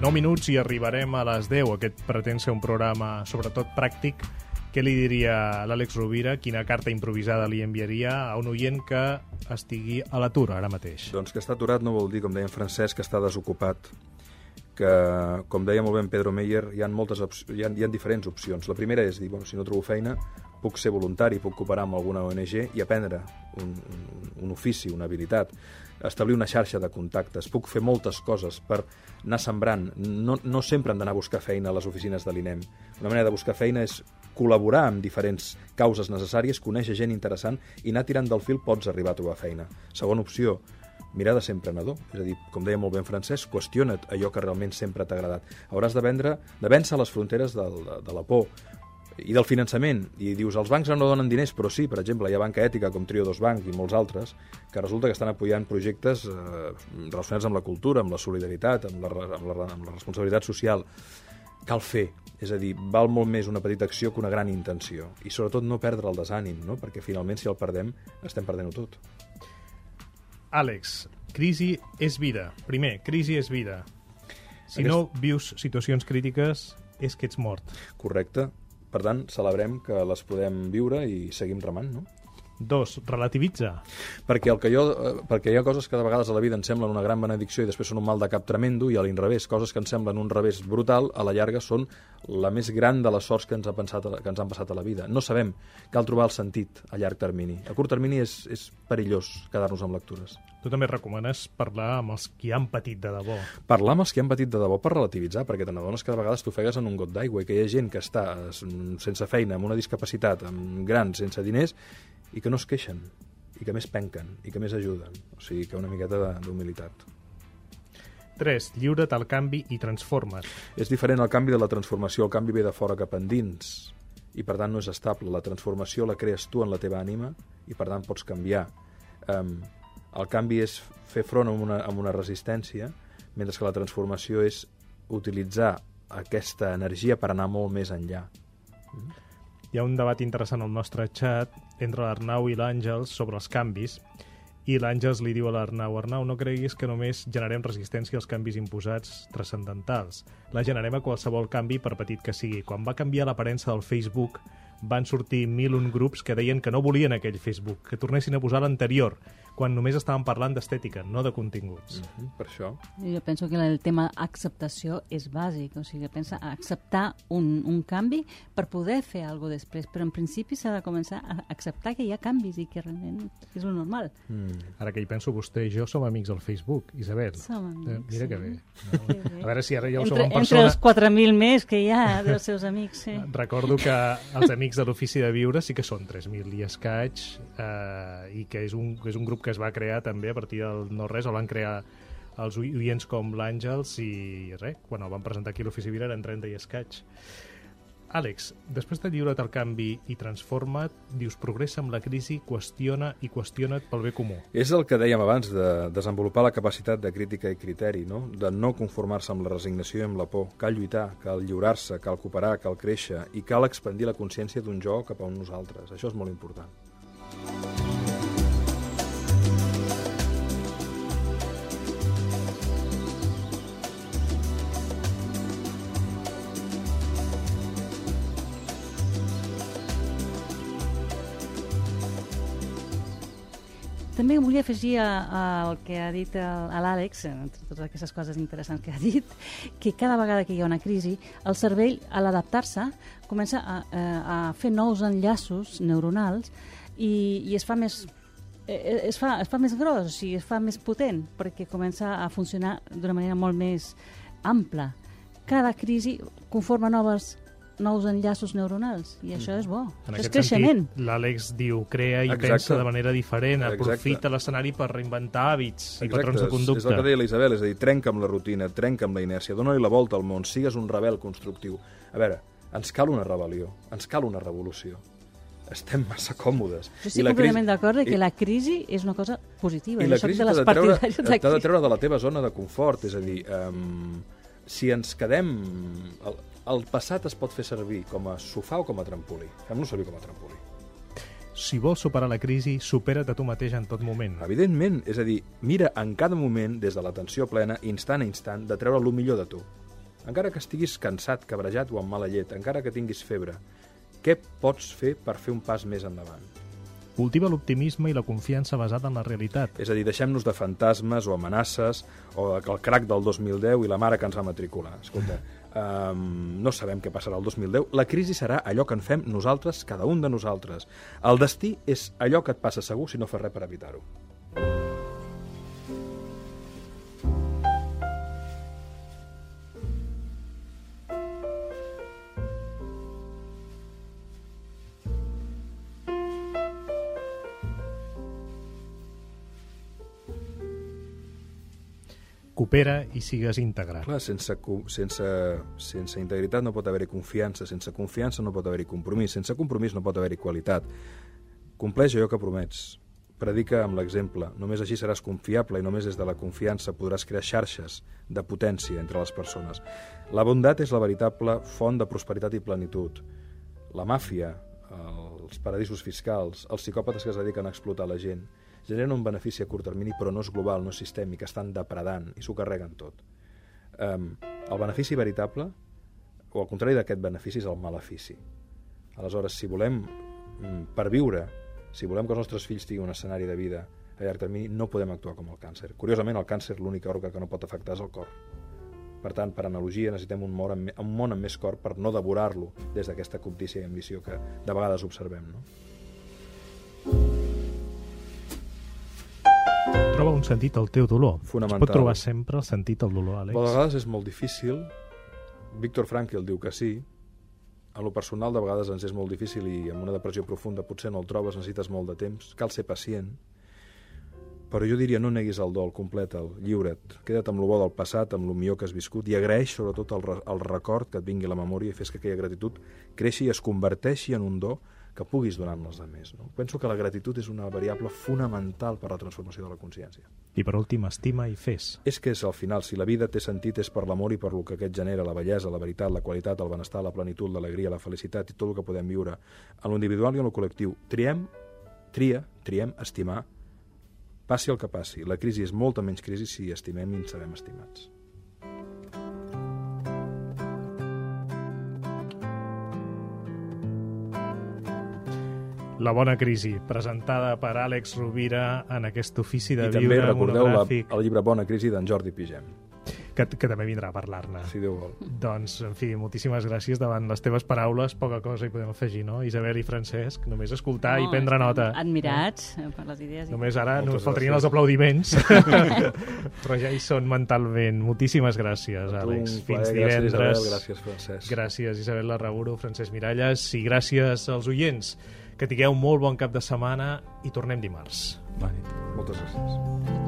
9 minuts i arribarem a les 10. Aquest pretén ser un programa, sobretot pràctic. Què li diria l'Àlex Rovira? Quina carta improvisada li enviaria a un oient que estigui a l'atur ara mateix? Doncs que està aturat no vol dir, com deia en Francesc, que està desocupat que, com deia molt bé en Pedro Meyer, hi ha, moltes hi ha, hi ha diferents opcions. La primera és dir, bueno, si no trobo feina, puc ser voluntari, puc cooperar amb alguna ONG i aprendre un, un, un ofici, una habilitat, establir una xarxa de contactes, puc fer moltes coses per anar sembrant. No, no sempre han d'anar a buscar feina a les oficines de l'INEM. Una manera de buscar feina és col·laborar amb diferents causes necessàries, conèixer gent interessant i anar tirant del fil pots arribar a trobar feina. Segona opció, mirar de ser. És a dir, com deia molt ben francès, qüestiona't allò que realment sempre t'ha agradat. Hauràs de, vendre, de vèncer les fronteres del, de, de la por i del finançament. I dius, els bancs no donen diners, però sí, per exemple, hi ha banca ètica com Trio dos Banc i molts altres, que resulta que estan apoyant projectes eh, relacionats amb la cultura, amb la solidaritat, amb la, amb, la, amb la responsabilitat social. Cal fer, és a dir, val molt més una petita acció que una gran intenció. I sobretot no perdre el desànim, no? perquè finalment si el perdem estem perdent-ho tot. Àlex, crisi és vida. Primer, crisi és vida. Si Aquest... no vius situacions crítiques, és que ets mort. Correcte. Per tant, celebrem que les podem viure i seguim remant, no? Dos, relativitza. Perquè, el que jo, eh, perquè hi ha coses que de vegades a la vida ens semblen una gran benedicció i després són un mal de cap tremendo i a l'inrevés, coses que ens semblen un revés brutal, a la llarga són la més gran de les sorts que ens, ha pensat, que ens han passat a la vida. No sabem, cal trobar el sentit a llarg termini. A curt termini és, és perillós quedar-nos amb lectures. Tu també recomanes parlar amb els qui han patit de debò. Parlar amb els qui han patit de debò per relativitzar, perquè te n'adones que de vegades t'ofegues en un got d'aigua i que hi ha gent que està sense feina, amb una discapacitat, amb grans, sense diners, i que no es queixen, i que més penquen, i que més ajuden. O sigui, que una miqueta d'humilitat. 3. Lliure't al canvi i transforma't. És diferent el canvi de la transformació. El canvi ve de fora cap endins i per tant no és estable. La transformació la crees tu en la teva ànima i per tant pots canviar. Um, el canvi és fer front a una, a una resistència, mentre que la transformació és utilitzar aquesta energia per anar molt més enllà. Mm? hi ha un debat interessant al nostre chat entre l'Arnau i l'Àngels sobre els canvis i l'Àngels li diu a l'Arnau Arnau, no creguis que només generem resistència als canvis imposats transcendentals. La generem a qualsevol canvi, per petit que sigui. Quan va canviar l'aparença del Facebook, van sortir mil un grups que deien que no volien aquell Facebook, que tornessin a posar l'anterior quan només estàvem parlant d'estètica, no de continguts. Mm -hmm, per això. Jo penso que el tema acceptació és bàsic, o sigui, pensa acceptar un, un canvi per poder fer alguna cosa després, però en principi s'ha de començar a acceptar que hi ha canvis i que realment és lo normal. Mm. Ara que hi penso, vostè i jo som amics al Facebook, Isabel. Som amics, eh, Mira sí. que bé. No? Bé. A veure si ara ja ho entre, som en persona. Entre els 4.000 més que hi ha dels seus amics, sí. Recordo que els amics de l'Ofici de Viure sí que són 3.000 i escaig eh, i que és un, és un grup que es va crear també a partir del no-res, el van crear els oients com l'Àngels i res, quan el van presentar aquí a l'Ofici Vira eren 30 i escaig. Àlex, després de lliure't al canvi i transforma't, dius progressa amb la crisi, qüestiona i qüestiona't pel bé comú. És el que dèiem abans, de desenvolupar la capacitat de crítica i criteri, no? de no conformar-se amb la resignació i amb la por. Cal lluitar, cal lliurar-se, cal cooperar, cal créixer i cal expandir la consciència d'un jo cap a un nosaltres. Això és molt important. També volia afegir al que ha dit l'Àlex, entre totes aquestes coses interessants que ha dit, que cada vegada que hi ha una crisi, el cervell, a l'adaptar-se, comença a, a fer nous enllaços neuronals i, i es fa més es fa, es fa més gros, sigui, es fa més potent, perquè comença a funcionar d'una manera molt més ampla. Cada crisi conforma noves nous enllaços neuronals, i això és bo. En això és creixement. l'Àlex diu, crea i Exacte. pensa de manera diferent, Exacte. aprofita l'escenari per reinventar hàbits i Exacte, patrons de conducta. És el que deia la Isabel, és a dir, trenca amb la rutina, trenca amb la inèrcia, dona-li la volta al món, sigues un rebel constructiu. A veure, ens cal una rebel·lió, ens cal una revolució. Estem massa còmodes. Jo estic completament d'acord que la crisi és una cosa positiva. I la crisi de t'ha les de, treure, de de crisi. treure de la teva zona de confort, és a dir, um, si ens quedem... El, el passat es pot fer servir com a sofà o com a trampolí. Fem-lo servir com a trampolí. Si vols superar la crisi, supera't a tu mateix en tot moment. Evidentment, és a dir, mira en cada moment, des de l'atenció plena, instant a instant, de treure el millor de tu. encara que estiguis cansat, cabrejat o amb mala llet, encara que tinguis febre, què pots fer per fer un pas més endavant? Cultiva l'optimisme i la confiança basada en la realitat. És a dir, deixem-nos de fantasmes o amenaces o el crac del 2010 i la mare que ens va matricular. Escolta, um, no sabem què passarà el 2010. La crisi serà allò que en fem nosaltres, cada un de nosaltres. El destí és allò que et passa segur si no fas res per evitar-ho. Coopera i sigues íntegre. Clar, sense, sense, sense integritat no pot haver-hi confiança, sense confiança no pot haver-hi compromís, sense compromís no pot haver-hi qualitat. Compleix allò que promets. Predica amb l'exemple. Només així seràs confiable i només des de la confiança podràs crear xarxes de potència entre les persones. La bondat és la veritable font de prosperitat i plenitud. La màfia, els paradisos fiscals, els psicòpates que es dediquen a explotar la gent, generen un benefici a curt termini però no és global, no és sistèmic, estan depredant i s'ho carreguen tot. Um, el benefici veritable, o al contrari d'aquest benefici, és el malefici. Aleshores, si volem mm, perviure, si volem que els nostres fills tinguin un escenari de vida a llarg termini, no podem actuar com el càncer. Curiosament, el càncer l'únic òrgan que no pot afectar és el cor. Per tant, per analogia, necessitem un món amb, un món amb més cor per no devorar-lo des d'aquesta cobdícia i ambició que de vegades observem. No? Troba un sentit al teu dolor. Fonamental. Es pot trobar sempre el sentit al dolor, Àlex. Però de vegades és molt difícil. Víctor Frankl diu que sí. A lo personal, de vegades ens és molt difícil i amb una depressió profunda potser no el trobes, necessites molt de temps, cal ser pacient. Però jo diria, no neguis el dol, completa'l, lliure't, queda't amb lo bo del passat, amb lo millor que has viscut i agraeix sobretot el, el record que et vingui a la memòria i fes que aquella gratitud creixi i es converteixi en un do que puguis donar als altres. No? Penso que la gratitud és una variable fonamental per a la transformació de la consciència. I per últim, estima i fes. És que és al final, si la vida té sentit és per l'amor i per lo que aquest genera, la bellesa, la veritat, la qualitat, el benestar, la plenitud, l'alegria, la felicitat i tot el que podem viure en l'individual i en el col·lectiu. Triem, tria, triem, estimar, passi el que passi. La crisi és molta menys crisi si estimem i ens sabem estimats. La bona crisi, presentada per Àlex Rovira en aquest ofici de I també viure recordeu la, el llibre Bona crisi d'en Jordi Pigem, que, que també vindrà a parlar-ne. si Déu vol. Doncs, en fi, moltíssimes gràcies davant les teves paraules. Poca cosa hi podem afegir, no? Isabel i Francesc, només escoltar i prendre nota. Admirats eh, per les idees. i- Només ara Moltes no faltarien gràcies. els aplaudiments, però ja hi són mentalment. Moltíssimes gràcies, Àlex. Un Fins plaer, gràcies, divendres. Isabel, gràcies, Francesc. Gràcies, Isabel Larraburo, Francesc Miralles, i gràcies als oients. Que tingueu molt bon cap de setmana i tornem dimarts. Moltes gràcies.